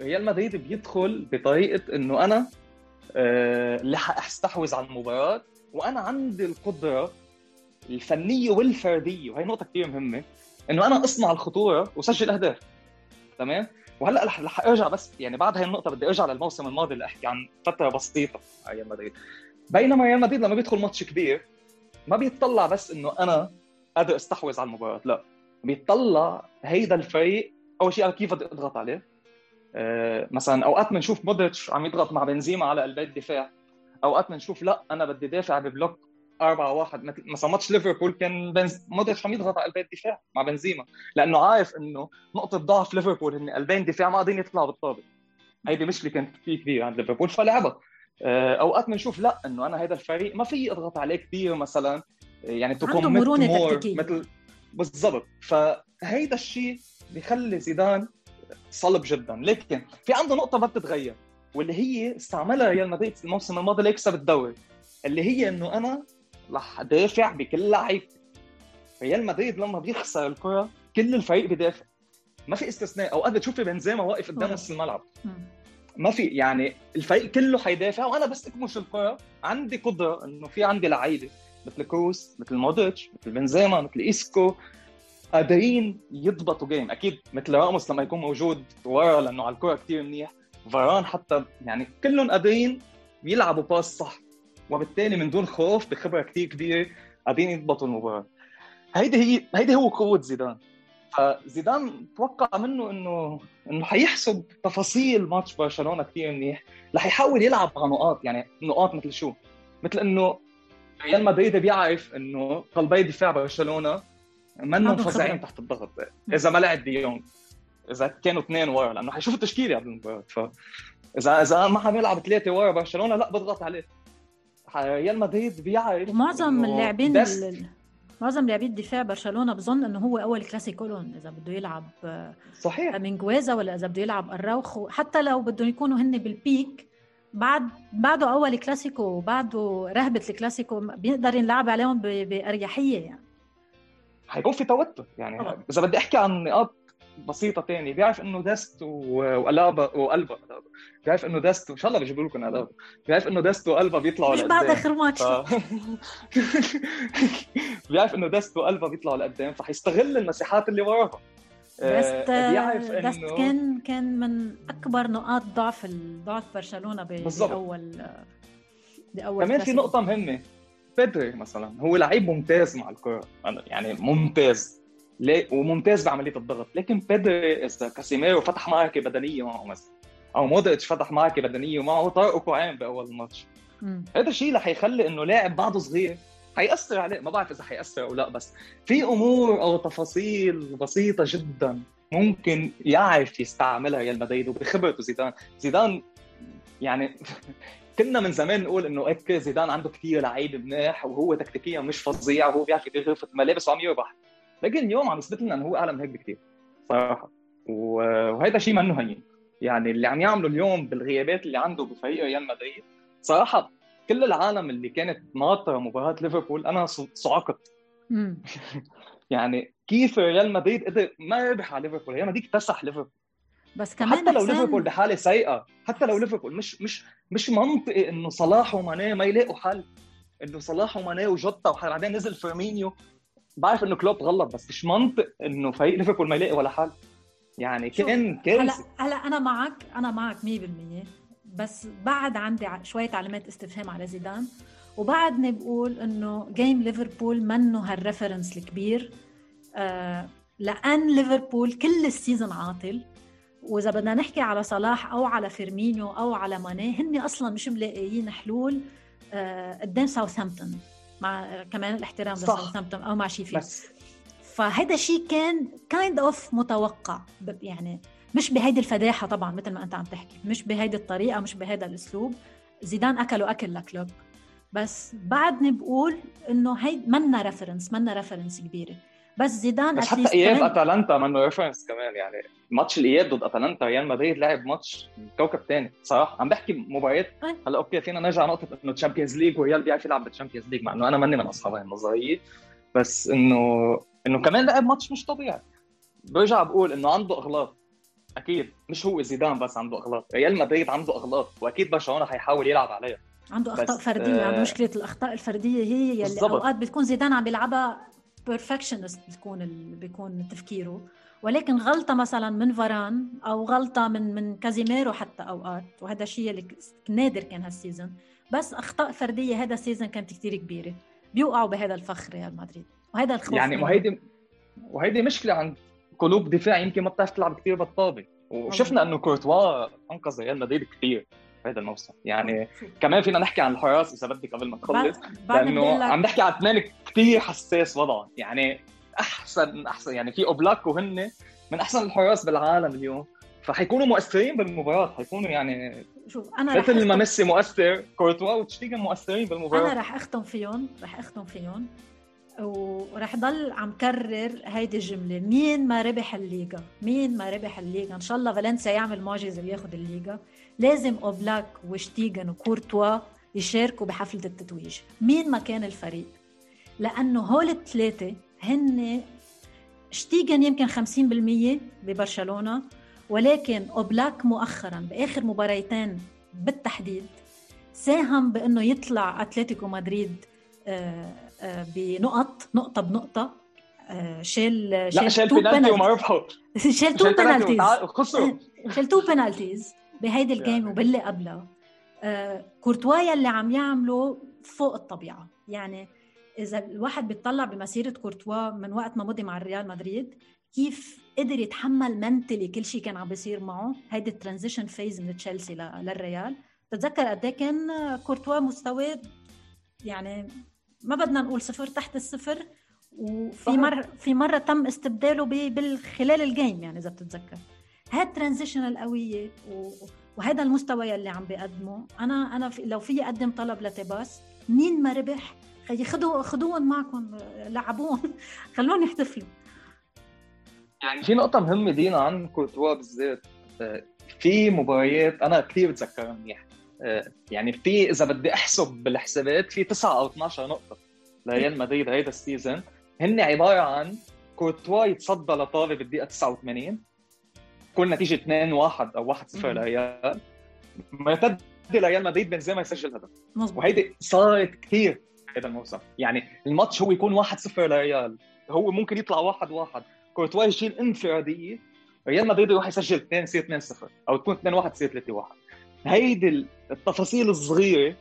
ريال مدريد بيدخل بطريقة إنه أنا آه، اللي حاستحوذ على المباراة وأنا عندي القدرة الفنية والفردية وهي نقطة كثير مهمة إنه أنا أصنع الخطورة وسجل أهداف. تمام؟ وهلأ رح أرجع بس يعني بعد هاي النقطة بدي أرجع للموسم الماضي اللي أحكي عن فترة بسيطة. ريال مدريد. بينما ريال مدريد لما بيدخل ماتش كبير ما بيطلع بس إنه أنا قادر أستحوذ على المباراة لا. بيطلع هيدا الفريق أول شيء كيف بدي أضغط عليه؟ آه، مثلا أوقات بنشوف مودريتش عم يضغط مع بنزيما على قلبي الدفاع أوقات بنشوف لا أنا بدي دافع ب block 4 1 مثل مثلا ماتش ليفربول كان بنز... مودريتش عم يضغط على قلبين الدفاع مع بنزيما. لأنه عارف إنه نقطة ضعف ليفربول إن قلبين الدفاع ما قادرين يطلعوا بالطابه هيدي مشكله كانت كثير كبيره عند ليفربول. فلعبها آه، أوقات بنشوف لأ إنه أنا هذا الفريق ما في اضغط عليه كثير مثلا. يعني تكون مرونة تكتيكية. مثل بالضبط. فهيدا الشيء بيخلي زيدان صلب جدا. لكن في عنده نقطة ما بتتغير واللي هي استعملها ريال مدريد الموسم الماضي ليكسب الدوري اللي هي إنه أنا رح دافع بكل لعيب. ريال مدريد لما بيخسر الكرة كل الفريق بيدافع. ما في استثناء. أوقات بتشوفي بنزيما واقف قدام نص الملعب. ما في يعني الفريق كله حيدافع وأنا بس أكمش الكرة. عندي قدرة إنه في عندي لعيبة مثل كروس مثل مودريتش مثل بنزيما مثل إيسكو قادرين يضبطوا game أكيد مثل راموس لما يكون موجود ورا لأنه على الكرة كثير منيح. فاران حتى يعني كلهم قادرين يلعبوا pass صح. وبالتالي من دون خوف بخبرة كثير كبيرة قادرين يضبطوا المباراة. هيدي هي هيدي هو قوة زيدان. فزيدان توقع منه إنه إنه حيحسب تفاصيل ماتش برشلونة كثير منيح. رح يحاول يلعب على نقاط يعني نقاط مثل شو؟ مثل إنه ريال مدريد بيعرف إنه قلبي دفاع برشلونة منهم فظيعين تحت الضغط. إذا ما لعب ديونج إذا كانوا اثنين ورا لأنه حيشوف التشكيلة قبل المباراة. ف إذا إذا ما حنلعب ثلاثة ورا برشلونة لا بضغط عليه. ريال مدريد بيعرف ومعظم اللاعبين معظم لاعبين دفاع برشلونة بظن إنه هو أول كلاسيكو لهم إذا بده يلعب صحيح. مينجويزا ولا إذا بده يلعب أراوخو. حتى لو بدهم يكونوا هن بالبيك بعد بعده أول كلاسيكو وبعده رهبة الكلاسيكو بيقدر ينلعب عليهم بأريحية يعني. حيكون في توتر يعني. إذا بدي أحكي عن نقاط بسيطة ثانية بيعرف إنه دست وقلابا وقلبا بيعرف إنه دست إن شاء الله بيجيبوا لكم قلابا بيعرف إنه دست وقلبا بيطلعوا مش بعد آخر ماتش. بيعرف إنه دست وقلبا بيطلعوا لقدام فحيستغل المساحات اللي وراها دست آه، بيعرف إنه دست كان كان من أكبر نقاط ضعف ضعف برشلونة باول بأول كمان في نقطة مهمة. بيدري مثلا هو لعيب ممتاز مع الكره يعني ممتاز. وممتاز بعمليه الضغط. لكن بيدري إذا كاسيميرو فتح معركه بدنية معه مثلا أو مودريتش فتح معركه بدنية معه طارقوا كوعين باول الماتش. هذا الشيء رح يخلي إنه لاعب بعده صغير حيأثر عليه. ما بعرف إذا حيأثر أو لا بس في أمور أو تفاصيل بسيطة جدا ممكن يعرف يستعملها ريال مدريد وبخبرته زيدان. زيدان يعني كنا من زمان نقول إنه هيك زيدان عنده كثير لعيب منيح وهو تكتيكيا مش فظيع وهو بيعرف يدير غرفه الملابس وعم يربح. لكن اليوم عم يثبت لنا إنه هو أعلى من هيك بكثير صراحة. وهذا شيء منه هين. يعني اللي عم يعمله اليوم بالغيابات اللي عنده بفريق ريال مدريد صراحة كل العالم اللي كانت ناطره مباراة ليفربول أنا صعقت. يعني كيف ريال مدريد قدر ما يربح على ليفربول؟ ريال مدريد اكتسح ليفربول. بس كمان حتى لو ليفربول بحالة سيئة حتى لو ليفربول مش مش مش منطقي إنه صلاح وماني ما يلاقوا حل. إنه صلاح وماني وجوتا وبعدين نزل فيرمينيو. بعرف إنه كلوب غلط بس مش منطق إنه فريق ليفربول ما يلاقي ولا حل يعني كان كارثه هلا هلا أنا معك أنا معك 100% بس بعد عندي شوية علامات استفهام على زيدان. وبعدني بقول إنه جيم ليفربول منه هال reference الكبير آه لأن ليفربول كل ال season عاطل. وإذا بدنا نحكي على صلاح أو على فيرمينيو أو على ماني هن أصلا مش ملاقيين حلول آه قدام ساوثهامبتون مع كمان الاحترام لساوثهامبتون أو مع شيفيلد فهذا الشيء كان كايند kind اوف متوقع يعني مش بهيدي الفداحة طبعا مثل ما أنت عم تحكي مش بهيدي الطريقة مش بهذا الأسلوب. زيدان أكلوا أكل لكلوب بس بعدني بقول إنه هي منا reference منا reference كبيرة. بس زيدان بس حتى إياب أتلانتا منه reference كمان يعني. ماتش الإياب ضد أتلانتا ريال مدريد لعب ماتش كوكب ثاني صراحة عم بحكي مباريات. هلأ okay فينا نرجع نقطه إنه تشامبيونز ليج وريال بيعرف يلعب بالتشامبيونز ليج مع إنه أنا ماني من أصحاب النظرية. بس انه إنه كمان لعب ماتش مش طبيعي. برجع بقول إنه عنده أغلاط. أكيد مش هو زيدان بس عنده أغلاط. ريال مدريد عنده أغلاط وأكيد برشلونة حيحاول يلعب عليها. عنده أخطاء فردية عنده آه مشكلة الأخطاء الفردية هي بالزبط. أوقات بتكون زيدان عم بيلعبها perfectionist بتكون ال... بيكون تفكيره. ولكن غلطة مثلا من فاران أو غلطة من من كازيميرو حتى اوقات وهذا الشيء اللي نادر كان هال season بس أخطاء فردية هذا ال season كانت كثير كبيرة. بيوقعوا بهذا الفخ ريال مدريد. وهذا الخوف يعني وهيدي وهيدي مشكلة عند قلوب دفاع يمكن ما بتعرف تلعب كثير بالطابة. وشفنا إنه كورتوا أنقذ ريال مدريد كثير هذا الموسم. يعني كمان فينا نحكي عن الحراس إذا بدك قبل ما تخلص لأنه عم نحكي عن اثنين كثير حساس وضعا يعني احسن احسن يعني في أوبلاك وهن من أحسن الحراس بالعالم اليوم. فحيكونوا مؤثرين بالمباراة. حيكونوا يعني شوف أنا مثل ما ميسي مؤثر كورتوا وشتيجن مؤثرين بالمباراة. أنا رح أختم فيهم رح أختم فيهم. ورح ضل عم كرر هيدي الجملة. مين ما ربح الليغا؟ مين ما ربح الليغا؟ إن شاء الله فالنسيا يعمل معجزة وياخذ الليغا. لازم أوبلاك وشتيجن وكورتوا يشاركوا بحفلة التتويج. مين ما كان الفريق؟ لأنه هول الثلاثه هن شتيجن يمكن 50% ببرشلونة ولكن أوبلاك مؤخرا بآخر مباريتين بالتحديد ساهم بأنه يطلع أتلتيكو مدريد آه، آه، بنقط نقطة بنقطة آه، شال لا شال بينالتي وما ربحوا شال two penalties خسروا. شال two penalties بهيدي ال game وباللي قبلها كورتوا يا اللي عم يعمله فوق الطبيعة. يعني إذا الواحد بيطلع بمسيرة كورتوا من وقت ما مضي مع الريال مدريد كيف قدر يتحمل mentally كل شيء كان عم بيصير معه هيدي ال transition phase من تشيلسي للريال. بتذكر قد إيه كان كورتوا مستواه يعني ما بدنا نقول صفر تحت الصفر وفي مره في مرة تم استبداله بالخلال ال game يعني إذا بتتذكر. هاي ال transition القويه وهذا المستوى يلي عم بيقدمه. أنا أنا في لو في اقدم طلب لتيباس مين ما ربح خدوا خدوهم معكم لعبوهم. خلوهم يحتفلوا يعني في نقطة مهمة دينا عن كورتوا بالذات. آه، في مباريات أنا كثير بتذكرها منيح. آه، يعني في إذا بدي أحسب بالحسابات في 9 أو 12 نقطة لريال مدريد هيدا ال season هن عبارة عن كورتوا يتصدى لطالب بالدقيقة 89 كل نتيجة 2 1 أو 1 0 لريال مرتد لريال مدريد بنزيما يسجل هدف. وهيدي صارت كثير هذا الموسم. يعني الماتش هو يكون 1 0 لريال هو ممكن يطلع 1 1 كورتوا يشيل انفرادية ريال مدريد يروح يسجل 2 يصير 2 0 أو تكون 2 1 تصير 3 1 هيدي التفاصيل الصغيرة.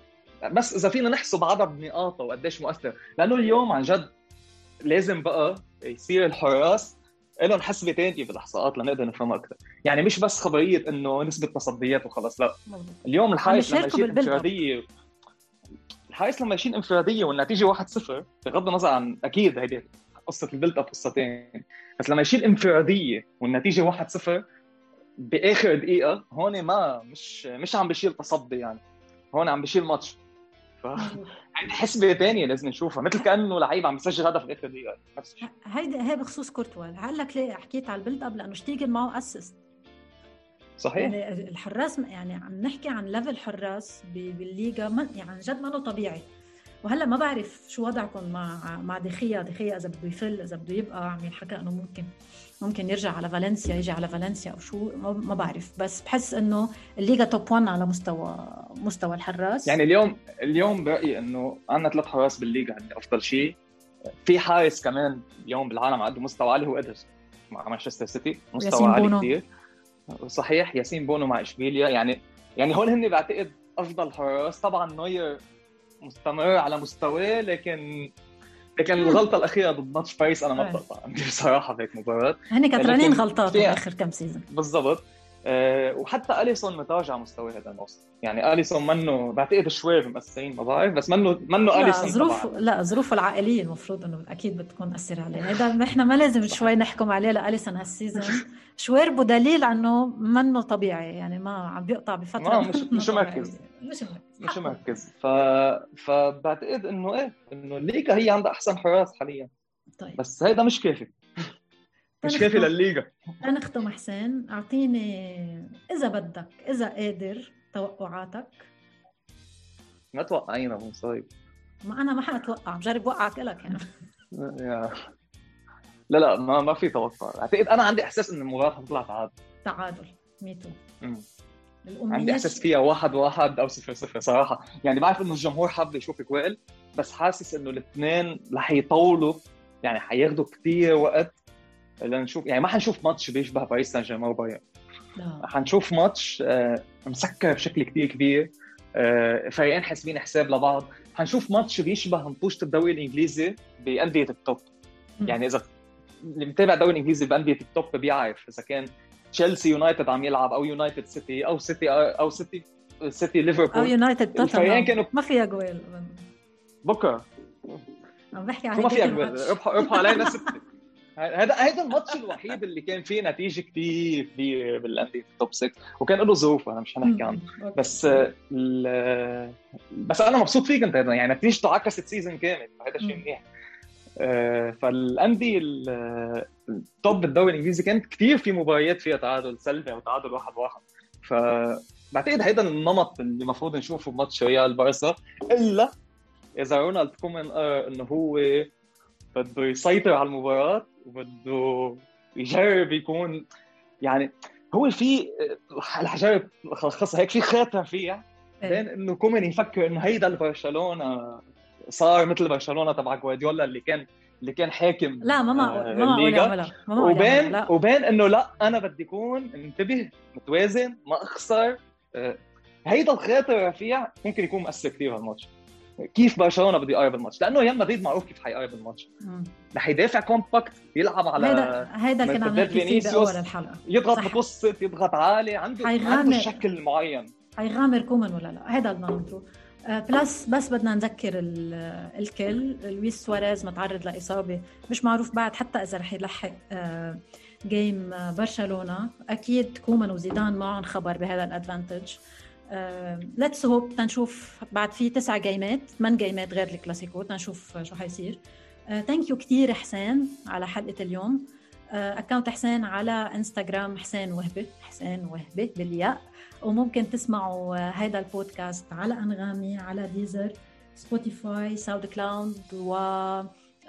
بس إذا فينا نحسب عدد نقاطه وقديش مؤثر لأنه اليوم عن جد لازم بقى يصير الحراس لهم حسبه ثانية بالاحصاءات لنقدر نفهمها أكثر، يعني مش بس خبرية إنه نسبة تصديات وخلاص لا. اليوم الحارس لما يشيل انفراديه الحارس لما يشيل إنفرادية والنتيجة 1-0 بغض النظر عن أكيد هيدي قصة ال build up قصتين بس لما يشيل إنفرادية والنتيجة 1-0 بآخر دقيقة هون ما مش مش عم بشيل تصدي يعني. هون عم بشيل ماتش. ف حسبه ثانية لازم نشوفها مثل كأنه لعيب عم يسجل هدف باخر دقيقة. نفس الشيء. هيدي هي بخصوص كورتوا. هلك ليه حكيت على ال build up لأنه شتيجن معه assist صحيح. يعني الحراس يعني عم نحكي عن level حراس بالليغا يعني عن جد ما طبيعي. وهلأ ما بعرف شو وضعكم مع مع دخيا. دخيا إذا بده يفل إذا بده يبقى عم ينحكى إنه ممكن ممكن يرجع على فالنسيا يجي على فالنسيا أو شو. ما بعرف. بس بحس إنه الليغا top 1 على مستوى مستوى الحراس؟ يعني اليوم اليوم برأيي إنه عندنا ثلاث حراس بالليغا هن أفضل شيء في حارس كمان اليوم بالعالم عنده مستوى عالي هو إدرسون مع مانشستر سيتي مستوى عالي كثير صحيح ياسين بونو مع إشبيليا يعني يعني هول هن بعتقد أفضل حراس. طبعا نوير مستمر على مستواه لكن لكن الغلطة الأخيرة ضد ماتش باريس أنا ما بقطع عندي بصراحة بهيك مباراة. هن كترانين غلطات باخر كم season بالضبط. وحتى أليسون متراجع مستوى هذا الموسم. يعني أليسون منه بعتقد شوي مأثرين ما بعرف بس منه منه أليسون ظروف لا ظروفه العائلية المفروض إنه أكيد بتكون تاثر عليه. هذا إحنا ما لازم شوي نحكم عليه لأليسون هال season. شويربو دليل إنه منه طبيعي يعني ما عم بيقطع بفترة. مش مش مركز. مش مركز. مش مركز. ف... فبعتقد إنه إيه إنه الليغا هي عندها أحسن حراس حاليا. طيب. بس هيدا مش كافي. مش كافي للليغا لنختم حسين أعطيني إذا بدك إذا قادر توقعاتك. ما توقعينا ابو مصايب ما أنا ما حاتوقع بجرب وقعك لك يعني. لا لا ما ما في توقع. أعتقد أنا عندي إحساس إن المباراة حتطلع تعادل. تعادل. ميتو عندي إحساس فيها واحد واحد أو صفر صفر صراحة. يعني بعرف إنه الجمهور حاب يشوف وائل بس حاسس إنه الاثنين رح يطولوا يعني حياخذوا كثير وقت لنشوف يعني ما حنشوف ماتش بيشبه باريس سان جيرمان وبايرن حنشوف ماتش آه، مسكر بشكل كثير كبير. آه، فريقين حاسبين حساب لبعض. حنشوف ماتش بيشبه ماتشات الدوري الإنجليزي بأندية ال top. يعني إذا اللي متابع الدوري الإنجليزي بأندية ال top بيعرف إذا كان تشيلسي يونايتد عم يلعب أو يونايتد سيتي أو سيتي أو سيتي سيتي ليفربول. أو يونايتد توتنهام. كانوا ما فيها جوال. بكرة. عم بحكي عن ما فيها جوال؟ ربحوا ربحوا علينا ست هذا هذا الماتش الوحيد اللي كان فيه نتيجة كثير كبيرة بالأندية ال top 6 وكان له ظروف أنا مش حنحكي عنه. بس بس أنا مبسوط فيك أنت يعني نتيجته عكست season كامل فهذا شيء منيح. آه، فالأندية ال top بالدوري الإنجليزي كانت كثير في مباريات فيها تعادل سلبي أو تعادل واحد واحد. فبعتقد هيدا النمط اللي المفروض نشوفه بماتش ريال بارسا. إلا إذا رونالد كومان قرر إنه هو بده يسيطر على المباراة وبده يجرب يكون يعني هو في الحجارب خلصها هيك في خاطر فيها إيه. بين إنه كومان يفكر إنه هيدا البرشلونة صار مثل برشلونه تبع جوارديولا اللي كان اللي كان حاكم لا ما معقول ما معقول يعملها وبين وبين إنه لا أنا بدي اكون انتبه متوازن ما أخسر آه، هيدا الخاطر رفيع ممكن يكون مؤثر كثير هالماتش كيف برشلونة بده يقرب الماتش؟ لأنه ريال مدريد معروف كيف حيقرب الماتش. رح يدافع compact يلعب على هيدا هيدا كان عم نحكي فيه بأول الحلقة. يضغط متوسط يضغط عالي عنده عنده شكل معين. حيغامر كومان ولا لا؟ هيدا بدنا ننطره plus بس بدنا نذكر الكل. لويس سواريز متعرض لإصابة مش معروف بعد حتى إذا رح يلحق game آه، برشلونة. أكيد كومان وزيدان معهم خبر بهذا ال advantage. let's hope تنشوف بعد في تسع game ات ثمان game ات غير الكلاسيكو؟ تنشوف شو حيصير. thank you كثير حسين على حلقة اليوم. account حسين على انستغرام حسين وهبة حسين وهبة بالياء. وممكن تسمعوا هيدا البودكاست على أنغامي على ديزر سبوتيفاي ساوند كلاود و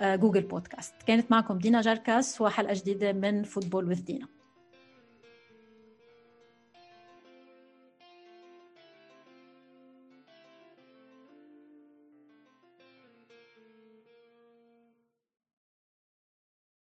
Google Podcast كانت معكم دينا جركس وحلقة جديدة من Football with Dina